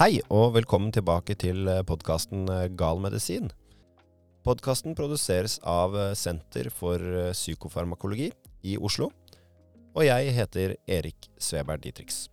Hei og velkommen tilbake til podkasten Gal medisin. Podkasten produseres av Senter for psykofarmakologi i Oslo. Og jeg heter Erik Sveberg Ditrix.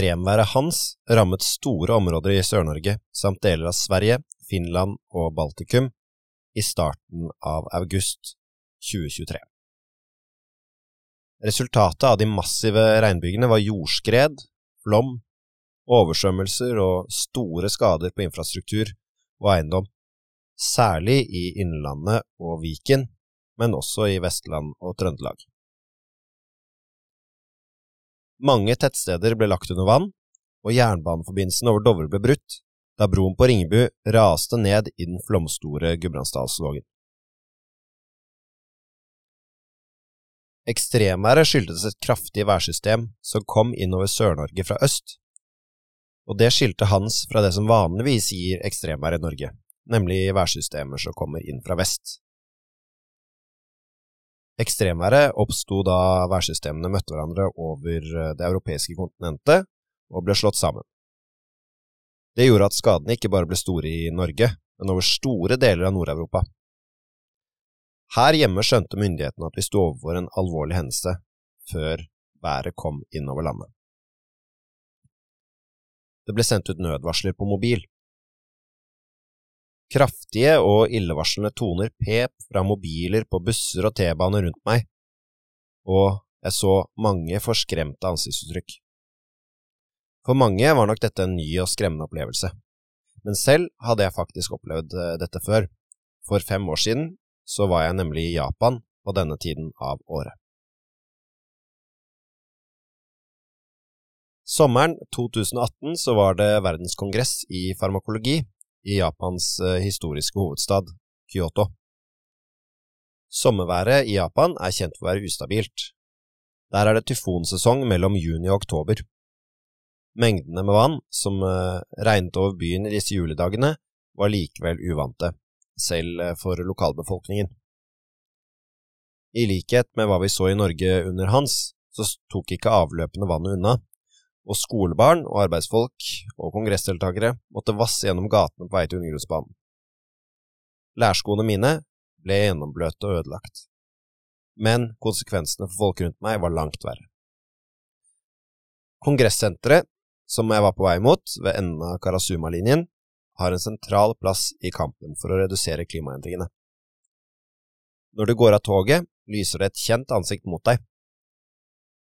Ekstremværet Hans rammet store områder i Sør-Norge samt deler av Sverige, Finland og Baltikum i starten av august 2023. Resultatet av de massive regnbygene var jordskred, flom, oversvømmelser og store skader på infrastruktur og eiendom, særlig i Innlandet og Viken, men også i Vestland og Trøndelag. Mange tettsteder ble lagt under vann, og jernbaneforbindelsen over Dovre ble brutt da broen på Ringebu raste ned i den flomstore Gudbrandsdalslågen. Ekstremværet skyldtes et kraftig værsystem som kom innover Sør-Norge fra øst, og det skilte Hans fra det som vanligvis gir ekstremvær i Norge, nemlig værsystemer som kommer inn fra vest. Ekstremværet oppsto da værsystemene møtte hverandre over eh, det europeiske kontinentet og ble slått sammen. Det gjorde at skadene ikke bare ble store i Norge, men over store deler av Nord-Europa. Her hjemme skjønte myndighetene at vi sto overfor en alvorlig hendelse før været kom innover landet. Det ble sendt ut nødvarsler på mobil, Kraftige og illevarslende toner pep fra mobiler på busser og T-baner rundt meg, og jeg så mange forskremte ansiktsuttrykk. For mange var nok dette en ny og skremmende opplevelse, men selv hadde jeg faktisk opplevd eh, dette før. For fem år siden så var jeg nemlig i Japan på denne tiden av året. Sommeren 2018 så var det verdenskongress i farmakologi i Japans eh, historiske hovedstad, Kyoto. Sommerværet i Japan er kjent for å være ustabilt. Der er det tyfonsesong mellom juni og oktober. Mengdene med vann som eh, regnet over byen i disse juledagene, var likevel uvante, selv eh, for lokalbefolkningen. I likhet med hva vi så i Norge under Hans, så tok ikke avløpende vannet unna, og skolebarn og arbeidsfolk og kongressdeltakere måtte vasse gjennom gatene på vei til undergrunnsbanen. Lærskoene mine ble gjennombløte og ødelagt, men konsekvensene for folk rundt meg var langt verre. Kongressenteret, som jeg var på vei mot ved enden av Karasuma-linjen, har en sentral plass i kampen for å redusere klimaendringene. Når du går av toget, lyser det et kjent ansikt mot deg.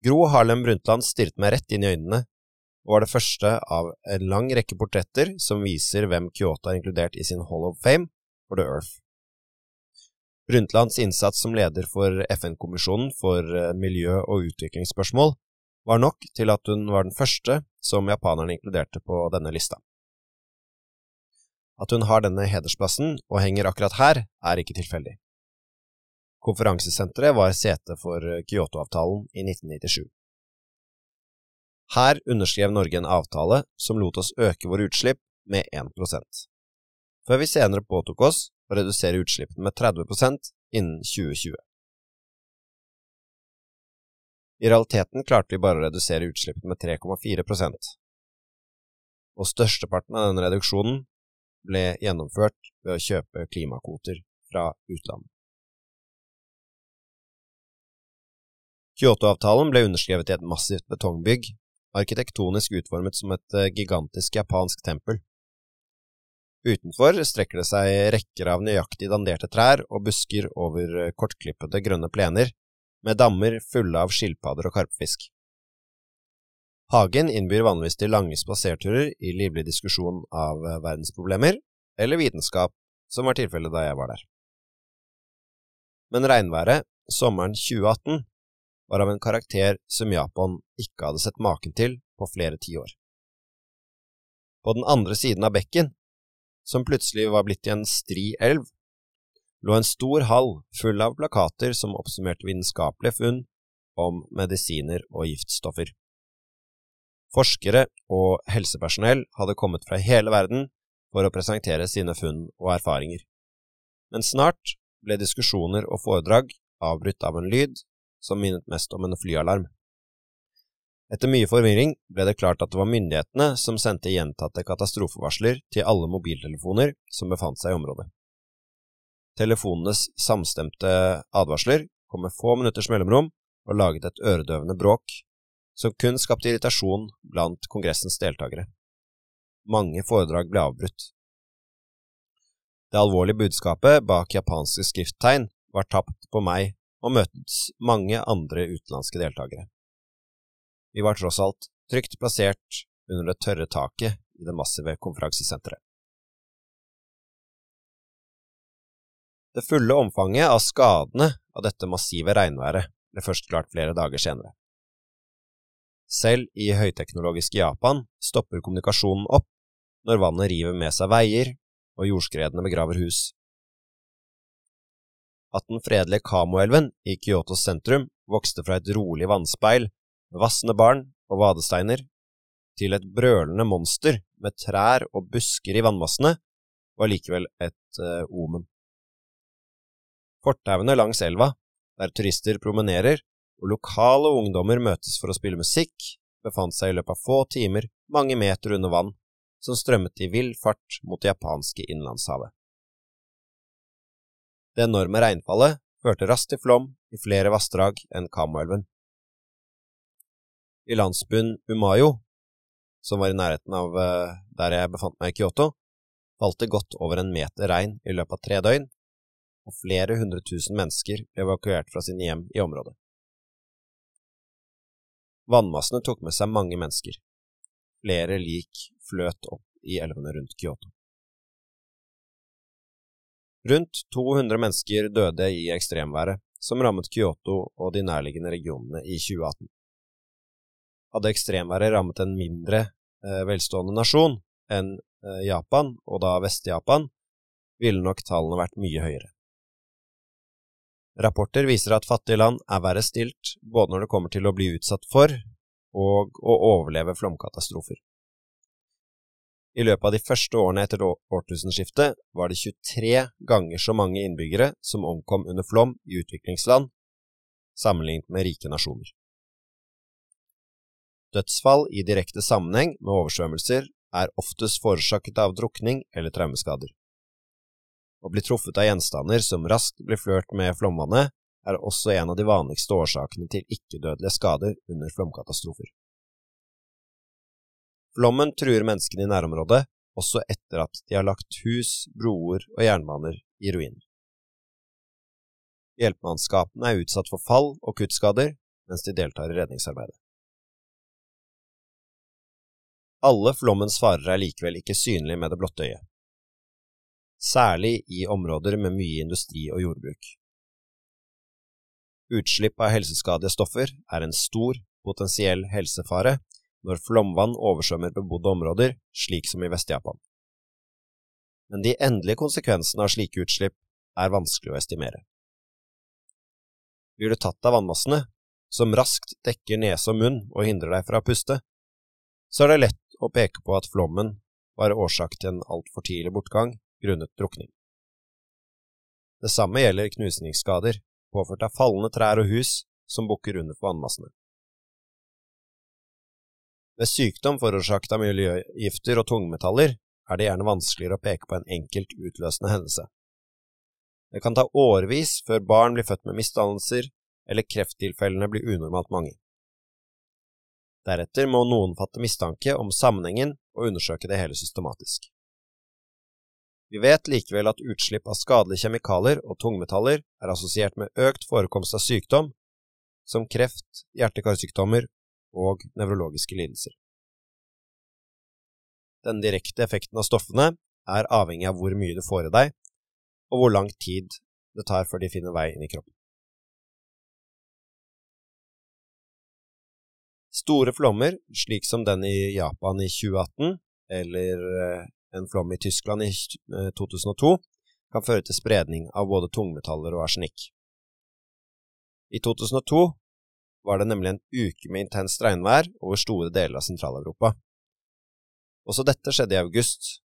Gro Harlem Brundtland stirret meg rett inn i øynene og var det første av en lang rekke portretter som viser hvem Kyoto har inkludert i sin Hall of Fame for The Earth. Brundtlands innsats som leder for FN-kommisjonen for eh, miljø- og utviklingsspørsmål var nok til at hun var den første som japanerne inkluderte på denne lista. At hun har denne hedersplassen og henger akkurat her, er ikke tilfeldig. Konferansesenteret var sete for Kyoto-avtalen i 1997. Her underskrev Norge en avtale som lot oss øke våre utslipp med 1% før vi senere påtok oss å redusere utslippene med 30% innen 2020. I realiteten klarte vi bare å redusere utslippene med 3,4% og størsteparten av denne reduksjonen ble gjennomført ved å kjøpe klimakvoter fra utlandet. Kyoto-avtalen ble underskrevet i et massivt betongbygg arkitektonisk utformet som et eh, gigantisk japansk tempel. Utenfor strekker det seg rekker av nøyaktig danderte trær og busker over eh, kortklippede grønne plener, med dammer fulle av skilpadder og karpefisk. Hagen innbyr vanligvis til lange spaserturer i livlig diskusjon av eh, verdensproblemer, eller vitenskap, som var tilfellet da jeg var der. Men regnværet, sommeren 2018, var av en karakter som Japan ikke hadde sett maken til på flere tiår. På den andre siden av bekken, som plutselig var blitt til en stri elv, lå en stor hall full av plakater som oppsummerte vitenskapelige funn, om medisiner og giftstoffer. Forskere og helsepersonell hadde kommet fra hele verden for å presentere sine funn og erfaringer. Men snart ble diskusjoner og foredrag avbrutt av en lyd som minnet mest om en flyalarm. Etter mye forvirring ble det klart at det var myndighetene som sendte gjentatte katastrofevarsler til alle mobiltelefoner som befant seg i området. Telefonenes samstemte advarsler kom med få minutters mellomrom og laget et øredøvende bråk som kun skapte irritasjon blant kongressens deltakere. Mange foredrag ble avbrutt. Det alvorlige budskapet bak japanske skrifttegn var tapt på meg og møtt mange andre utenlandske deltakere. Vi var tross alt trygt plassert under det tørre taket i det massive konferansesenteret. Det fulle omfanget av skadene av dette massive regnværet ble først klart flere dager senere. Selv i høyteknologiske Japan stopper kommunikasjonen opp når vannet river med seg veier og jordskredene begraver hus. At den fredelige Kamoelven i Kyotos sentrum vokste fra et rolig vannspeil med vassende barn og vadesteiner til et brølende monster med trær og busker i vannmassene, var likevel et uh, omen. Fortauene langs elva, der turister promenerer og lokale ungdommer møtes for å spille musikk, befant seg i løpet av få timer mange meter under vann, som strømmet i vill fart mot det japanske innlandshavet. Det enorme regnfallet førte raskt til flom i flere vassdrag enn Kamoelven. I landsbyen Umayo, som var i nærheten av uh, der jeg befant meg i Kyoto, falt det godt over en meter regn i løpet av tre døgn, og flere hundre tusen mennesker ble evakuert fra sine hjem i området. Vannmassene tok med seg mange mennesker. Flere lik fløt opp i elvene rundt Kyoto. Rundt 200 mennesker døde i ekstremværet som rammet Kyoto og de nærliggende regionene i 2018. Hadde ekstremværet rammet en mindre eh, velstående nasjon enn eh, Japan, og da Vest-Japan, ville nok tallene vært mye høyere. Rapporter viser at fattige land er verre stilt både når det kommer til å bli utsatt for og å overleve flomkatastrofer. I løpet av de første årene etter årtusenskiftet var det 23 ganger så mange innbyggere som omkom under flom i utviklingsland, sammenlignet med rike nasjoner. Dødsfall i direkte sammenheng med oversvømmelser er oftest forårsaket av drukning eller traumeskader. Å bli truffet av gjenstander som raskt blir flørt med flomvannet, er også en av de vanligste årsakene til ikke-dødelige skader under flomkatastrofer. Flommen truer menneskene i nærområdet også etter at de har lagt hus, broer og jernbaner i ruiner. Hjelpemannskapene er utsatt for fall og kuttskader mens de deltar i redningsarbeidet. Alle flommens farer er likevel ikke synlige med det blotte øyet særlig i områder med mye industri og jordbruk. Utslipp av helseskadelige stoffer er en stor, potensiell helsefare når flomvann oversvømmer bebodde områder, slik som i Vest-Japan. Men de endelige konsekvensene av slike utslipp er vanskelig å estimere. Blir du tatt av vannmassene, som raskt dekker nese og munn og hindrer deg fra å puste, så er det lett å peke på at flommen var årsak til en altfor tidlig bortgang grunnet drukning. Det samme gjelder knusningsskader påført av fallende trær og hus som bukker under for vannmassene. Ved sykdom forårsaket av miljøgifter og tungmetaller er det gjerne vanskeligere å peke på en enkelt utløsende hendelse. Det kan ta årevis før barn blir født med misdannelser, eller krefttilfellene blir unormalt mange. Deretter må noen fatte mistanke om sammenhengen og undersøke det hele systematisk. Vi vet likevel at utslipp av skadelige kjemikalier og tungmetaller er assosiert med økt forekomst av sykdom, som kreft, hjerte-karsykdommer og nevrologiske lidelser. Den direkte effekten av stoffene er avhengig av hvor mye du får i deg, og hvor lang tid det tar før de finner vei inn i kroppen. Store flommer, slik som den i Japan i 2018, eller eh, en flom i Tyskland i 2002 eh, kan føre til spredning av både tungmetaller og arsenikk. I 2002 var det nemlig en uke med intenst regnvær over store deler av Sentral-Europa. Også dette skjedde i august,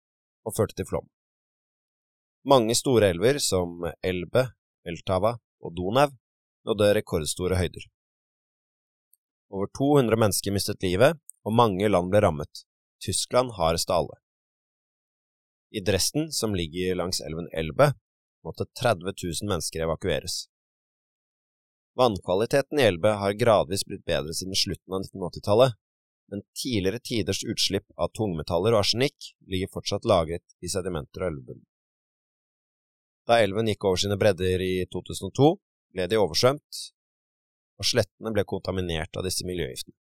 og førte til flom. Mange store elver, som Elbe, Eltava og Donau, nådde rekordstore høyder. Over 200 mennesker mistet livet, og mange land ble rammet, Tyskland hardest av alle. I Dresden, som ligger langs elven Elbe, måtte 30 000 mennesker evakueres. Vannkvaliteten i Elbe har gradvis blitt bedre siden slutten av 1980-tallet, men tidligere tiders utslipp av tungmetaller og arsenikk ligger fortsatt lagret i sedimenter og elvebunnen. Da elven gikk over sine bredder i 2002, ble de oversvømt, og slettene ble kontaminert av disse miljøgiftene.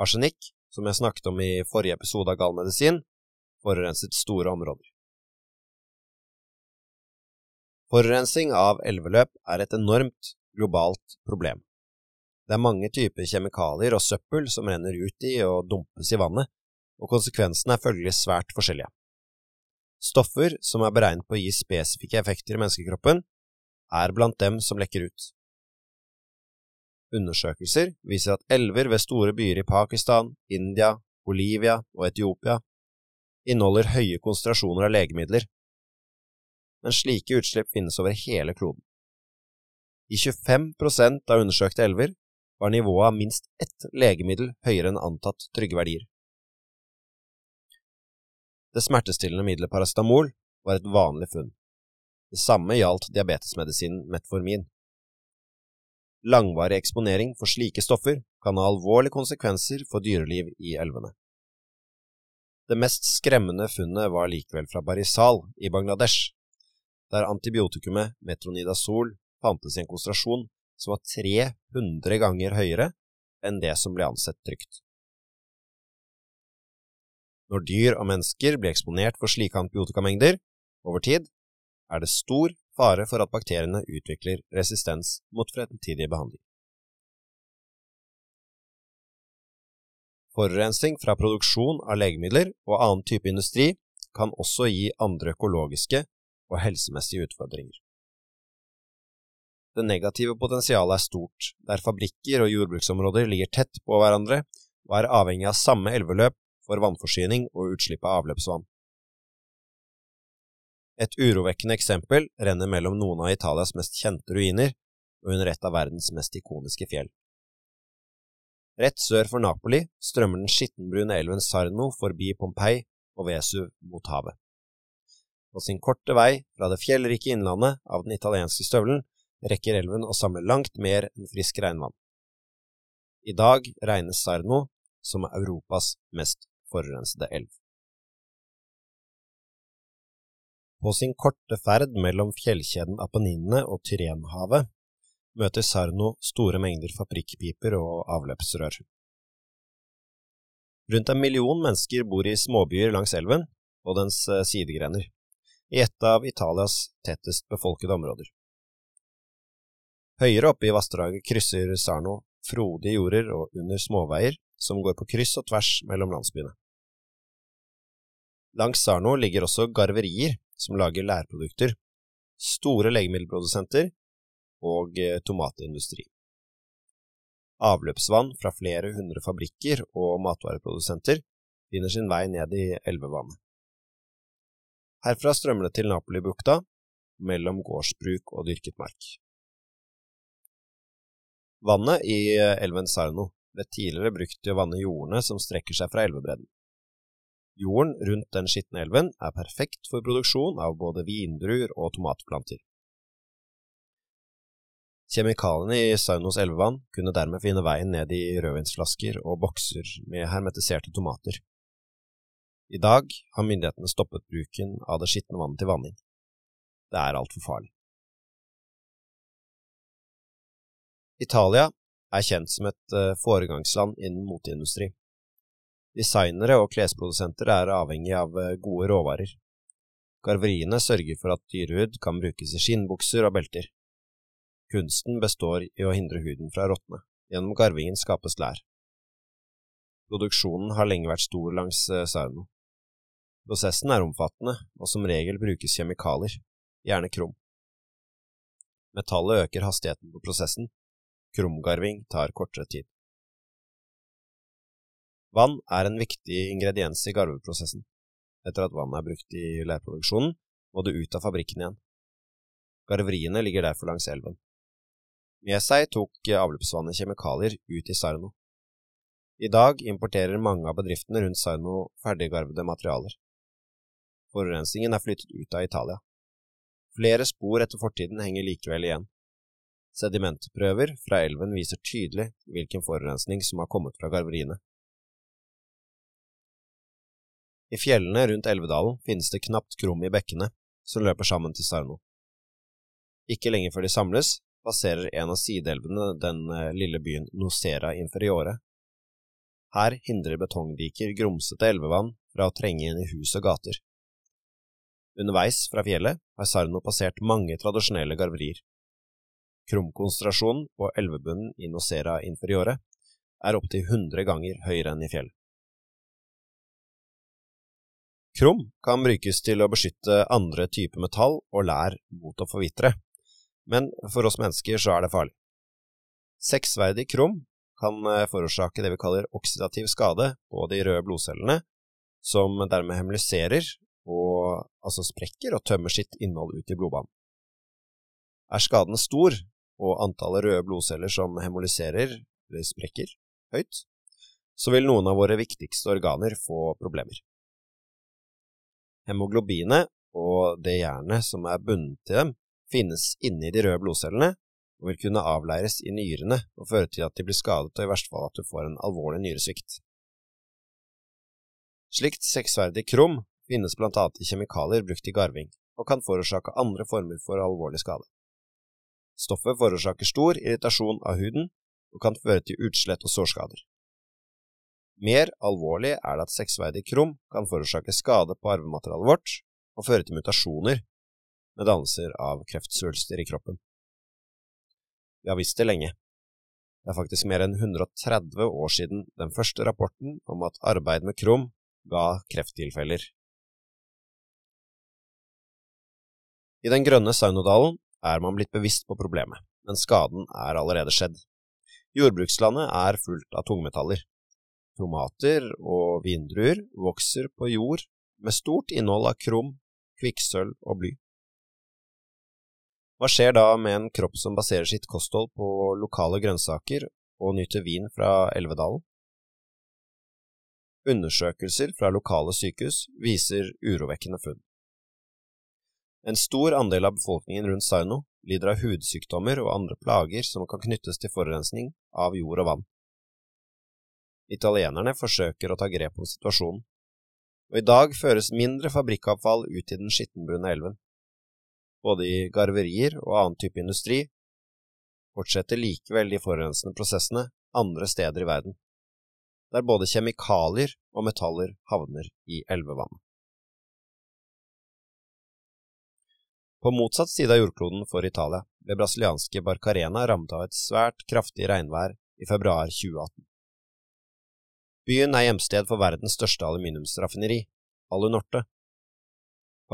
Arsenikk, som jeg snakket om i forrige episode av Gallmedisin, forurenset store områder. Forurensing av elveløp er et enormt globalt problem. Det er mange typer kjemikalier og søppel som renner ut i og dumpes i vannet, og konsekvensene er følgelig svært forskjellige. Stoffer som er beregnet på å gi spesifikke effekter i menneskekroppen, er blant dem som lekker ut. Undersøkelser viser at elver ved store byer i Pakistan, India, Bolivia og Etiopia inneholder høye konsentrasjoner av legemidler, men slike utslipp finnes over hele kloden. I 25% av undersøkte elver var nivået av minst ett legemiddel høyere enn antatt trygge verdier. Det smertestillende middelet paracetamol var et vanlig funn. Det samme gjaldt diabetesmedisinen metformin. Langvarig eksponering for slike stoffer kan ha alvorlige konsekvenser for dyreliv i elvene. Det mest skremmende funnet var likevel fra Barisal i Bangladesh, der antibiotikumet metronidazol fantes i en konsentrasjon som var 300 ganger høyere enn det som ble ansett trygt. Når dyr og mennesker blir eksponert for slike antibiotikamengder over tid, er det stor fare for at bakteriene utvikler resistens mot fremtidig behandling. Forurensning fra produksjon av legemidler og annen type industri kan også gi andre økologiske og helsemessige utfordringer. Det negative potensialet er stort, der fabrikker og jordbruksområder ligger tett på hverandre og er avhengig av samme elveløp for vannforsyning og utslipp av avløpsvann. Et urovekkende eksempel renner mellom noen av Italias mest kjente ruiner og under et av verdens mest ikoniske fjell. Rett sør for Napoli strømmer den skittenbrune elven Sarno forbi Pompeii og Vesuv mot havet. På sin korte vei fra det fjellrike innlandet av den italienske støvelen rekker elven å samle langt mer enn frisk regnvann. I dag regnes Sarno som Europas mest forurensede elv. På sin korte ferd mellom fjellkjeden Apenninene og Tyrenhavet møter Sarno store mengder fabrikkpiper og avløpsrør. Rundt en million mennesker bor i småbyer langs elven og dens eh, sidegrener, i et av Italias tettest befolkede områder. Høyere oppe i vassdraget krysser Sarno frodige jorder og under småveier som går på kryss og tvers mellom landsbyene. Langs Sarno ligger også garverier som lager lærprodukter, store legemiddelprodusenter og eh, tomatindustri. Avløpsvann fra flere hundre fabrikker og matvareprodusenter finner sin vei ned i elvevannet. Herfra strømmer det til Napoli-bukta, mellom gårdsbruk og dyrket mark. Vannet i eh, elven Sarno ble tidligere brukt til å vanne jordene som strekker seg fra elvebredden. Jorden rundt den skitne elven er perfekt for produksjon av både vindruer og tomatplanter. Kjemikaliene i Saunos elvevann kunne dermed finne veien ned i rødvinsflasker og bokser med hermetiserte tomater. I dag har myndighetene stoppet bruken av det skitne vannet til vanning. Det er altfor farlig. Italia er kjent som et eh, foregangsland innen moteindustri. Designere og klesprodusenter er avhengig av eh, gode råvarer. Garveriene sørger for at dyrehud kan brukes i skinnbukser og belter. Kunsten består i å hindre huden fra å råtne. Gjennom garvingen skapes lær. Produksjonen har lenge vært stor langs eh, Sarno. Prosessen er omfattende, og som regel brukes kjemikalier, gjerne krom. Metallet øker hastigheten på prosessen, Krumgarving tar kortere tid. Vann er en viktig ingrediens i garveprosessen. Etter at vannet er brukt i leirproduksjonen, må det ut av fabrikken igjen. Garveriene ligger derfor langs elven. Med seg tok avløpsvannet kjemikalier ut i Sarno. I dag importerer mange av bedriftene rundt Sarno ferdiggarvede materialer. Forurensningen er flyttet ut av Italia. Flere spor etter fortiden henger likevel igjen. Sedimentprøver fra elven viser tydelig hvilken forurensning som har kommet fra garveriene. I fjellene rundt Elvedalen finnes det knapt krum i bekkene som løper sammen til Sarno. Ikke lenge før de samles, passerer en av sideelvene den eh, lille byen Nocera Inferiore. Her hindrer betongdiker grumsete elvevann fra å trenge inn i hus og gater. Underveis fra fjellet har Sarno passert mange tradisjonelle garverier. Krumkonsentrasjonen på elvebunnen i Nocera Inferiore er opptil 100 ganger høyere enn i fjell. Krum kan brukes til å beskytte andre typer metall og lær mot å forvitre, men for oss mennesker så er det farlig. Seksverdig krum kan eh, forårsake det vi kaller oksidativ skade på de røde blodcellene, som dermed hemoliserer og altså sprekker og tømmer sitt innhold ut i blodbanen. Er skaden stor, og antallet røde blodceller som hemoliserer eller sprekker, høyt, så vil noen av våre viktigste organer få problemer. Hemoglobinet og det jernet som er bundet til dem, finnes inni de røde blodcellene og vil kunne avleires i nyrene og føre til at de blir skadet og i verste fall at du får en alvorlig nyresvikt. Slikt seksverdig krum finnes blant annet i kjemikalier brukt i garving, og kan forårsake andre former for alvorlig skade. Stoffet forårsaker stor irritasjon av huden og kan føre til utslett og sårskader. Mer alvorlig er det at seksverdig krum kan forårsake skade på arvematerialet vårt og føre til mutasjoner med dannelser av kreftsvulster i kroppen. Vi har visst det lenge. Det er faktisk mer enn 130 år siden den første rapporten om at arbeid med krum ga krefttilfeller. I den grønne Saunodalen er man blitt bevisst på problemet, men skaden er allerede skjedd. Jordbrukslandet er fullt av tungmetaller. Tomater og vindruer vokser på jord med stort innhold av krum, kvikksølv og bly. Hva skjer da med en kropp som baserer sitt kosthold på lokale grønnsaker og nyter vin fra Elvedalen? Undersøkelser fra lokale sykehus viser urovekkende funn. En stor andel av befolkningen rundt Sarno lider av hudsykdommer og andre plager som kan knyttes til forurensning av jord og vann. Italienerne forsøker å ta grep om situasjonen, og i dag føres mindre fabrikkavfall ut i den skittenbrune elven. Både i garverier og annen type industri fortsetter likevel de forurensende prosessene andre steder i verden, der både kjemikalier og metaller havner i elvevannet. På motsatt side av jordkloden for Italia ble brasilianske Barcarena rammet av et svært kraftig regnvær i februar 2018. Byen er hjemsted for verdens største aluminiumsraffineri, Alunorte.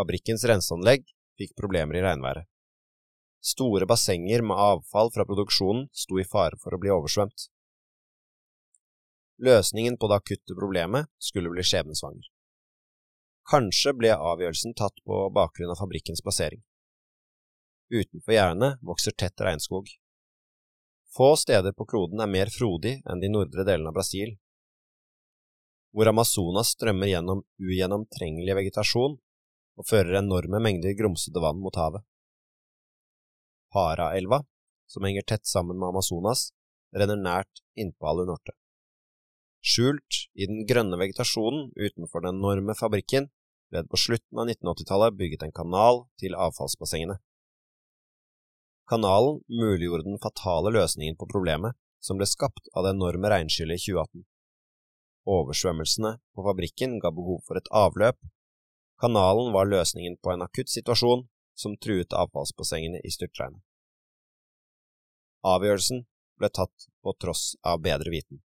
Fabrikkens renseanlegg fikk problemer i regnværet. Store bassenger med avfall fra produksjonen sto i fare for å bli oversvømt. Løsningen på det akutte problemet skulle bli skjebnesvanger. Kanskje ble avgjørelsen tatt på bakgrunn av fabrikkens plassering. Utenfor gjerdene vokser tett regnskog. Få steder på kloden er mer frodig enn de nordre delene av Brasil, hvor Amazonas strømmer gjennom ugjennomtrengelig vegetasjon og fører enorme mengder grumsete vann mot havet. Paraelva, som henger tett sammen med Amazonas, renner nært innpå Alunorte. Skjult i den grønne vegetasjonen utenfor den enorme fabrikken ble det på slutten av 1980-tallet bygget en kanal til avfallsbassengene. Kanalen muliggjorde den fatale løsningen på problemet som ble skapt av det enorme regnskyllet i 2018. Oversvømmelsene på fabrikken ga behov for et avløp. Kanalen var løsningen på en akutt situasjon som truet avfallsbassengene i styrtregnet. Avgjørelsen ble tatt på tross av bedre viten.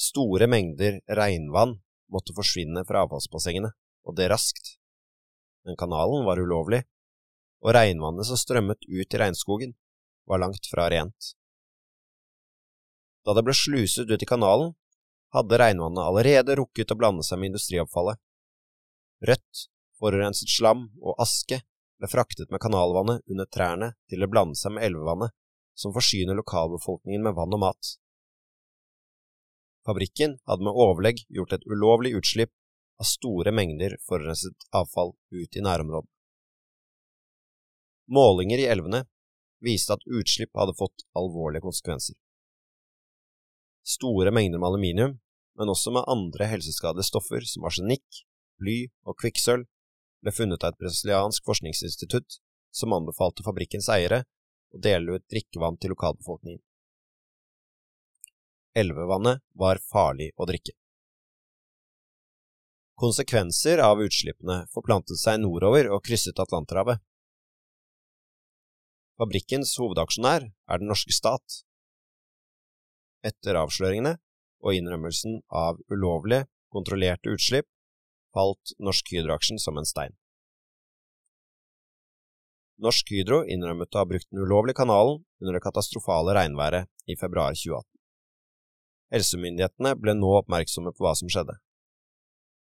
Store mengder regnvann måtte forsvinne fra avfallsbassengene, og det raskt. Men kanalen var ulovlig, og regnvannet som strømmet ut i regnskogen, var langt fra rent. Da det ble sluset ut i kanalen, hadde regnvannet allerede rukket å blande seg med industriavfallet. Rødt, forurenset slam og aske ble fraktet med kanalvannet under trærne til det blandet seg med elvevannet, som forsyner lokalbefolkningen med vann og mat. Fabrikken hadde med overlegg gjort et ulovlig utslipp av store mengder forurenset avfall ut i nærområdet. Målinger i elvene viste at utslipp hadde fått alvorlige konsekvenser. Store mengder med aluminium, men også med andre helseskadelige stoffer som arsenikk, bly og kvikksølv, ble funnet av et brasiliansk forskningsinstitutt som anbefalte fabrikkens eiere å dele ut drikkevann til lokalbefolkningen. Elvevannet var farlig å drikke. Konsekvenser av utslippene forplantet seg nordover og krysset Atlanterhavet. Fabrikkens hovedaksjonær er den norske stat. Etter avsløringene og innrømmelsen av ulovlige, kontrollerte utslipp falt Norsk Hydro-aksjen som en stein. Norsk Hydro innrømmet å ha brukt den ulovlige kanalen under det katastrofale regnværet i februar 2018. Helsemyndighetene ble nå oppmerksomme på hva som skjedde.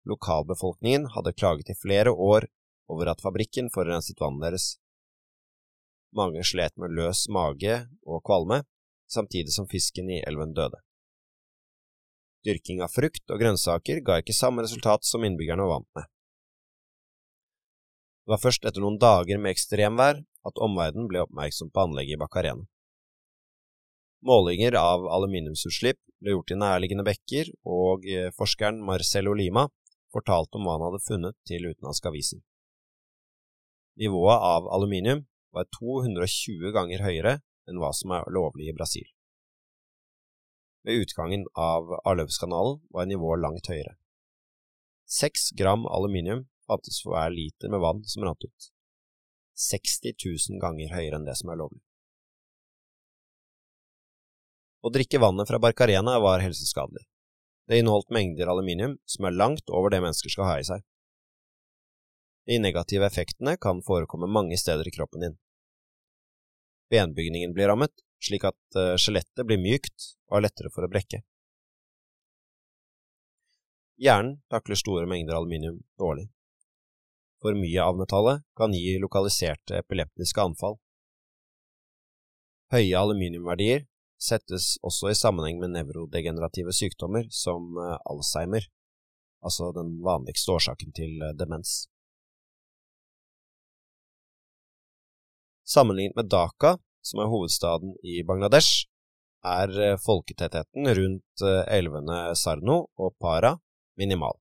Lokalbefolkningen hadde klaget i flere år over at fabrikken forurenset vannet deres. Mange slet med løs mage og kvalme, samtidig som fisken i elven døde. Dyrking av frukt og grønnsaker ga ikke samme resultat som innbyggerne vant med. Det var først etter noen dager med ekstremvær at omverdenen ble oppmerksom på anlegget i Bakkarene. Målinger av aluminiumsutslipp ble gjort i nærliggende bekker, og eh, forskeren Marcello Lima fortalte om hva han hadde funnet til utenlandske aviser. Nivået av aluminium var 220 ganger høyere enn hva som er lovlig i Brasil. Ved utgangen av avløpskanalen var nivået langt høyere. Seks gram aluminium fantes for hver liter med vann som rant ut. 60 000 ganger høyere enn det som er lovlig. Å drikke vannet fra Barcarena var helseskadelig. Det inneholdt mengder aluminium som er langt over det mennesker skal ha i seg. De negative effektene kan forekomme mange steder i kroppen din. Benbygningen blir rammet, slik at eh, skjelettet blir mykt og er lettere for å brekke. Hjernen takler store mengder aluminium dårlig. For mye av metallet kan gi lokaliserte epileptiske anfall. Høye aluminiumverdier settes også i sammenheng med nevrodegenerative sykdommer som eh, Alzheimer, altså den vanligste årsaken til eh, demens. Sammenlignet med Dhaka, som er hovedstaden i Bangladesh, er eh, folketettheten rundt eh, elvene Sarno og Para minimal.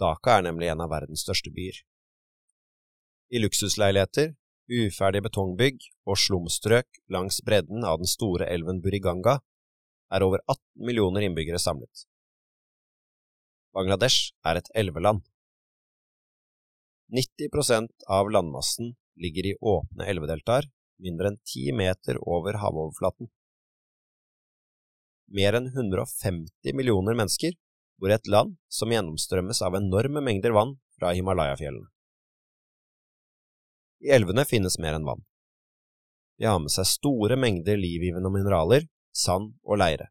Dhaka er nemlig en av verdens største byer. I luksusleiligheter, uferdige betongbygg og slumstrøk langs bredden av den store elven Buriganga er over 18 millioner innbyggere samlet. Bangladesh er et elveland. 90% av landmassen ligger i åpne elvedeltaer, mindre enn ti meter over havoverflaten. Mer enn 150 millioner mennesker bor i et land som gjennomstrømmes av enorme mengder vann fra Himalaya-fjellene. I elvene finnes mer enn vann. De har med seg store mengder livgivende mineraler, sand og leire.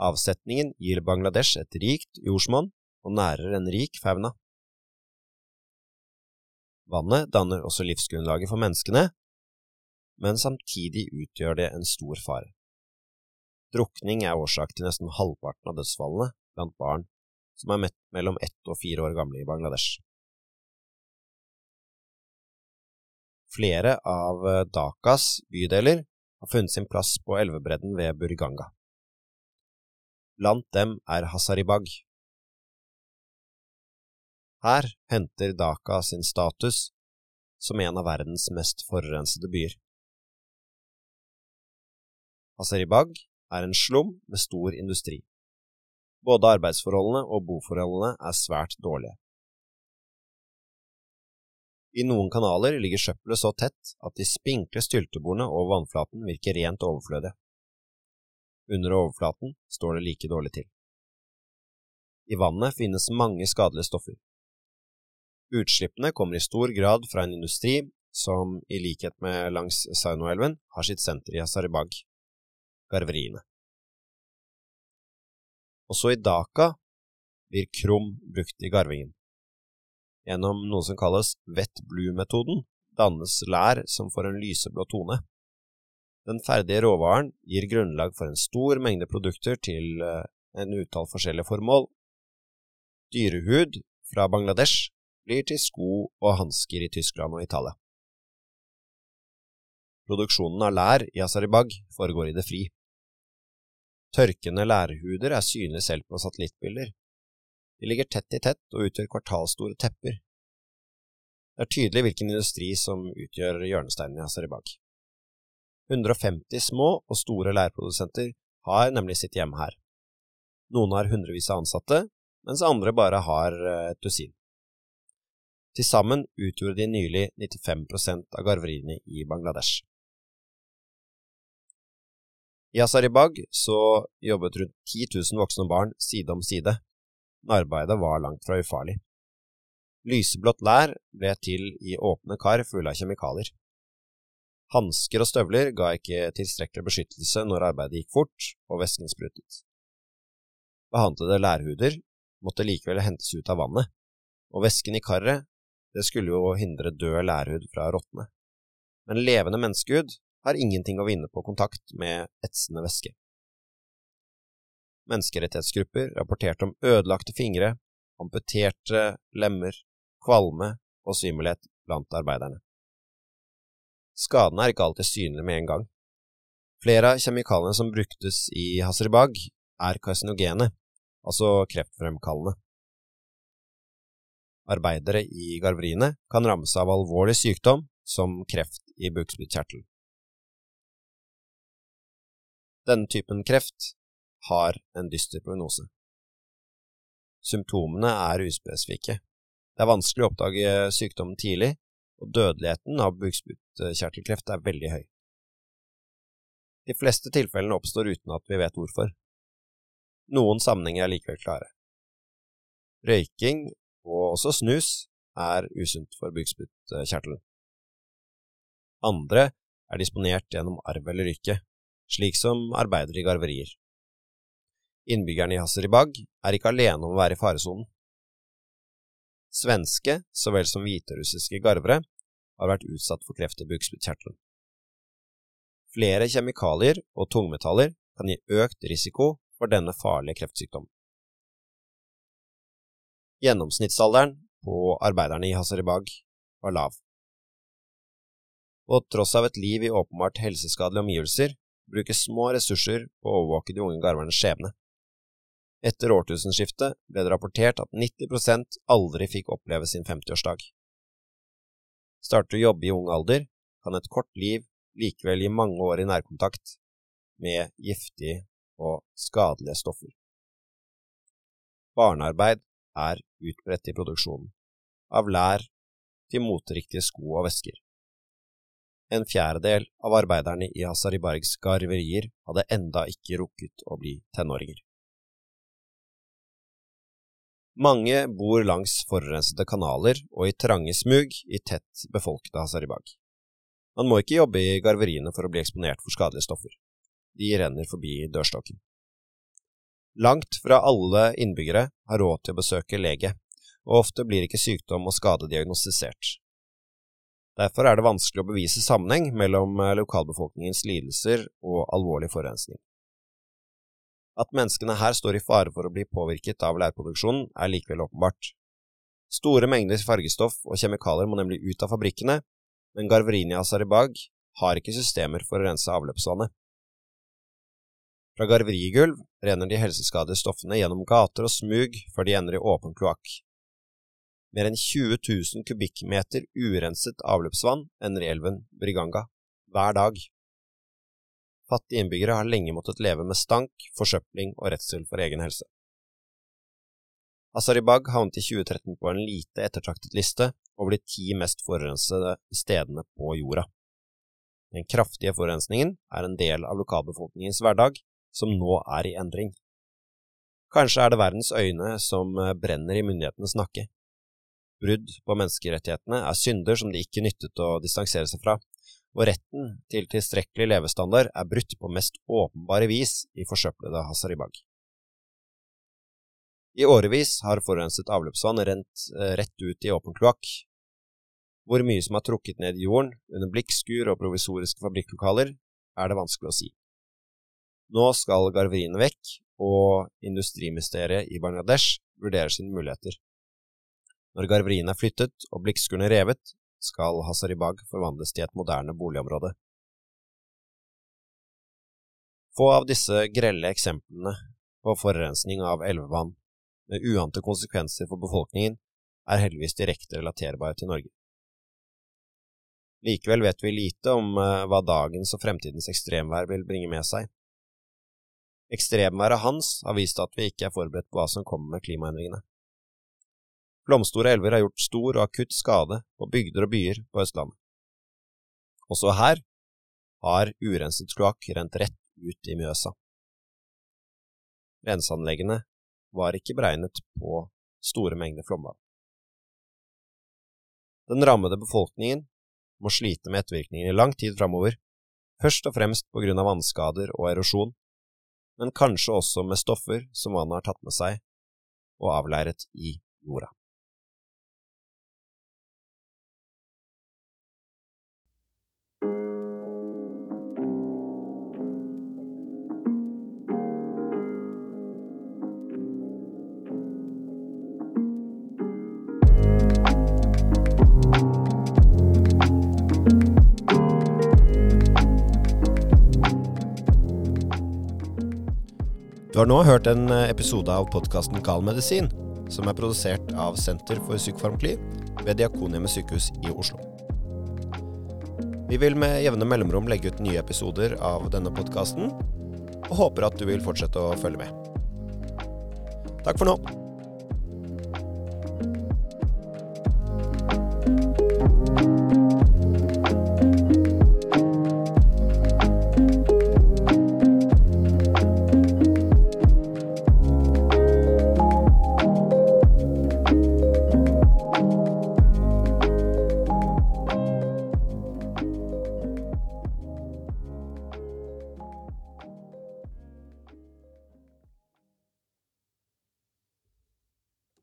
Avsetningen gir Bangladesh et rikt jordsmonn og nærer en rik fauna. Vannet danner også livsgrunnlaget for menneskene, men samtidig utgjør det en stor fare. Drukning er årsak til nesten halvparten av dødsfallene blant barn som er mellom ett og fire år gamle i Bangladesh. Flere av Dakas bydeler har funnet sin plass på elvebredden ved Buriganga. Blant dem er Hasaribag, her henter Dhaka sin status som en av verdens mest forurensede byer. Aseribag er en slum med stor industri. Både arbeidsforholdene og boforholdene er svært dårlige. I noen kanaler ligger søppelet så tett at de spinkle styltebordene over vannflaten virker rent overflødige. Under overflaten står det like dårlig til. I vannet finnes mange skadelige stoffer. Utslippene kommer i stor grad fra en industri som i likhet med langs Saunoelven har sitt senter i Asaribag, garveriene. Også i Dhaka blir krum brukt i garvingen. Gjennom noe som kalles wet blue-metoden dannes lær som får en lyseblå tone. Den ferdige råvaren gir grunnlag for en stor mengde produkter til eh, en utall forskjellige formål. Dyrehud fra Bangladesh blir til sko og hansker i Tyskland og Italia. Produksjonen av lær i Asaribag foregår i det fri. Tørkende lærhuder er synlige selv på satellittbilder. De ligger tett i tett og utgjør kvartalstore tepper. Det er tydelig hvilken industri som utgjør hjørnesteinen i Asaribag. 150 små og store lærprodusenter har nemlig sitt hjem her. Noen har hundrevis av ansatte, mens andre bare har eh, et dusin. Til sammen utgjorde de nylig 95% av garveriene i Bangladesh. I Asaribag så jobbet rundt 10 000 voksne barn side om side, men arbeidet var langt fra ufarlig. Lyseblått lær ble til i åpne kar fulle av kjemikalier. Hansker og støvler ga ikke tilstrekkelig beskyttelse når arbeidet gikk fort og væsken sprutet. Behandlede lærhuder måtte likevel hentes ut av vannet, og væsken i karet det skulle jo hindre død lærhud fra å råtne. Men levende menneskehud har ingenting å vinne på kontakt med etsende væske. Menneskerettighetsgrupper rapporterte om ødelagte fingre, amputerte lemmer, kvalme og svimmelhet blant arbeiderne. Skadene er ikke alltid synlige med en gang. Flere av kjemikaliene som bruktes i Hasribag, er karsinogene, altså kreftfremkallende. Arbeidere i garveriene kan rammes av alvorlig sykdom som kreft i bukspyttkjertelen. Denne typen kreft har en dyster prognose. Symptomene er uspesifikke. Det er vanskelig å oppdage sykdommen tidlig, og dødeligheten av bukspyttkjertelkreft er veldig høy. De fleste tilfellene oppstår uten at vi vet hvorfor. Noen sammenhenger er likevel klare. Røyking og også snus, er usunt for bukspyttkjertelen. Andre er disponert gjennom arv eller yrke, slik som arbeidere i garverier. Innbyggerne i Hasseribag er ikke alene om å være i faresonen. Svenske så vel som hviterussiske garvere har vært utsatt for kreft i bukspyttkjertelen. Flere kjemikalier og tungmetaller kan gi økt risiko for denne farlige kreftsykdommen. Gjennomsnittsalderen på arbeiderne i Hazaribag var lav. På tross av et liv i åpenbart helseskadelige omgivelser, brukes små ressurser på å overvåke de unge garvernes skjebne. Etter årtusenskiftet ble det rapportert at 90% aldri fikk oppleve sin 50-årsdag. Starter du å jobbe i ung alder, kan et kort liv likevel gi mange år i nærkontakt med giftige og skadelige stoffer. Barnearbeid er utbredt i produksjonen, av lær til moteriktige sko og vesker. En fjerdedel av arbeiderne i Hasaribargs garverier hadde enda ikke rukket å bli tenåringer. Mange bor langs forurensede kanaler og i trange smug i tett befolkede Hasaribag. Man må ikke jobbe i garveriene for å bli eksponert for skadelige stoffer. De renner forbi dørstokken. Langt fra alle innbyggere har råd til å besøke lege, og ofte blir ikke sykdom og skade diagnostisert. Derfor er det vanskelig å bevise sammenheng mellom eh, lokalbefolkningens lidelser og alvorlig forurensning. At menneskene her står i fare for å bli påvirket av leirproduksjonen, er likevel åpenbart. Store mengder fargestoff og kjemikalier må nemlig ut av fabrikkene, men garveriene i Asaribag har ikke systemer for å rense avløpsvannet. Fra garverigulv renner de helseskadelige stoffene gjennom gater og smug før de ender i åpen kloakk. Mer enn 20 000 kubikkmeter urenset avløpsvann ender i elven Briganga hver dag. Fattige innbyggere har lenge måttet leve med stank, forsøpling og redsel for egen helse. Asaribag havnet i 2013 på en lite ettertraktet liste over de ti mest forurensede stedene på jorda. Den kraftige forurensningen er en del av lokalbefolkningens hverdag, som nå er i endring. Kanskje er det verdens øyne som eh, brenner i myndighetenes nakke. brudd på menneskerettighetene er synder som det ikke nyttet å distansere seg fra, og retten til tilstrekkelig levestandard er brutt på mest åpenbare vis i forsøplede Hasaribag. I årevis har forurenset avløpsvann rent eh, rett ut i åpen kloakk. Hvor mye som er trukket ned i jorden under blikkskur og provisoriske fabrikklokaler, er det vanskelig å si. Nå skal garveriene vekk, og industrimysteriet i Bangladesh vurderer sine muligheter. Når garveriene er flyttet og blikkskurene revet, skal Hazaribag forvandles til et moderne boligområde. Få av disse grelle eksemplene på forurensning av elvevann med uante konsekvenser for befolkningen er heldigvis direkte relaterbare til Norge. Likevel vet vi lite om eh, hva dagens og fremtidens ekstremvær vil bringe med seg. Ekstremværet Hans har vist at vi ikke er forberedt på hva som kommer med klimaendringene. Flomstore elver har gjort stor og akutt skade på bygder og byer på Østlandet. Også her har urenset kloakk rent rett ut i Mjøsa. Renseanleggene var ikke beregnet på store mengder flomvann. Den rammede befolkningen må slite med ettervirkningene i lang tid framover, først og fremst på grunn av vannskader og erosjon, men kanskje også med stoffer som vannet har tatt med seg og avleiret i jorda. Du har nå hørt en eh, episode av podkasten Gal medisin, som er produsert av Senter for psykofarmakli ved Diakonhjemmet sykehus i Oslo. Vi vil med jevne mellomrom legge ut nye episoder av denne podkasten, og håper at du vil fortsette å følge med. Takk for nå.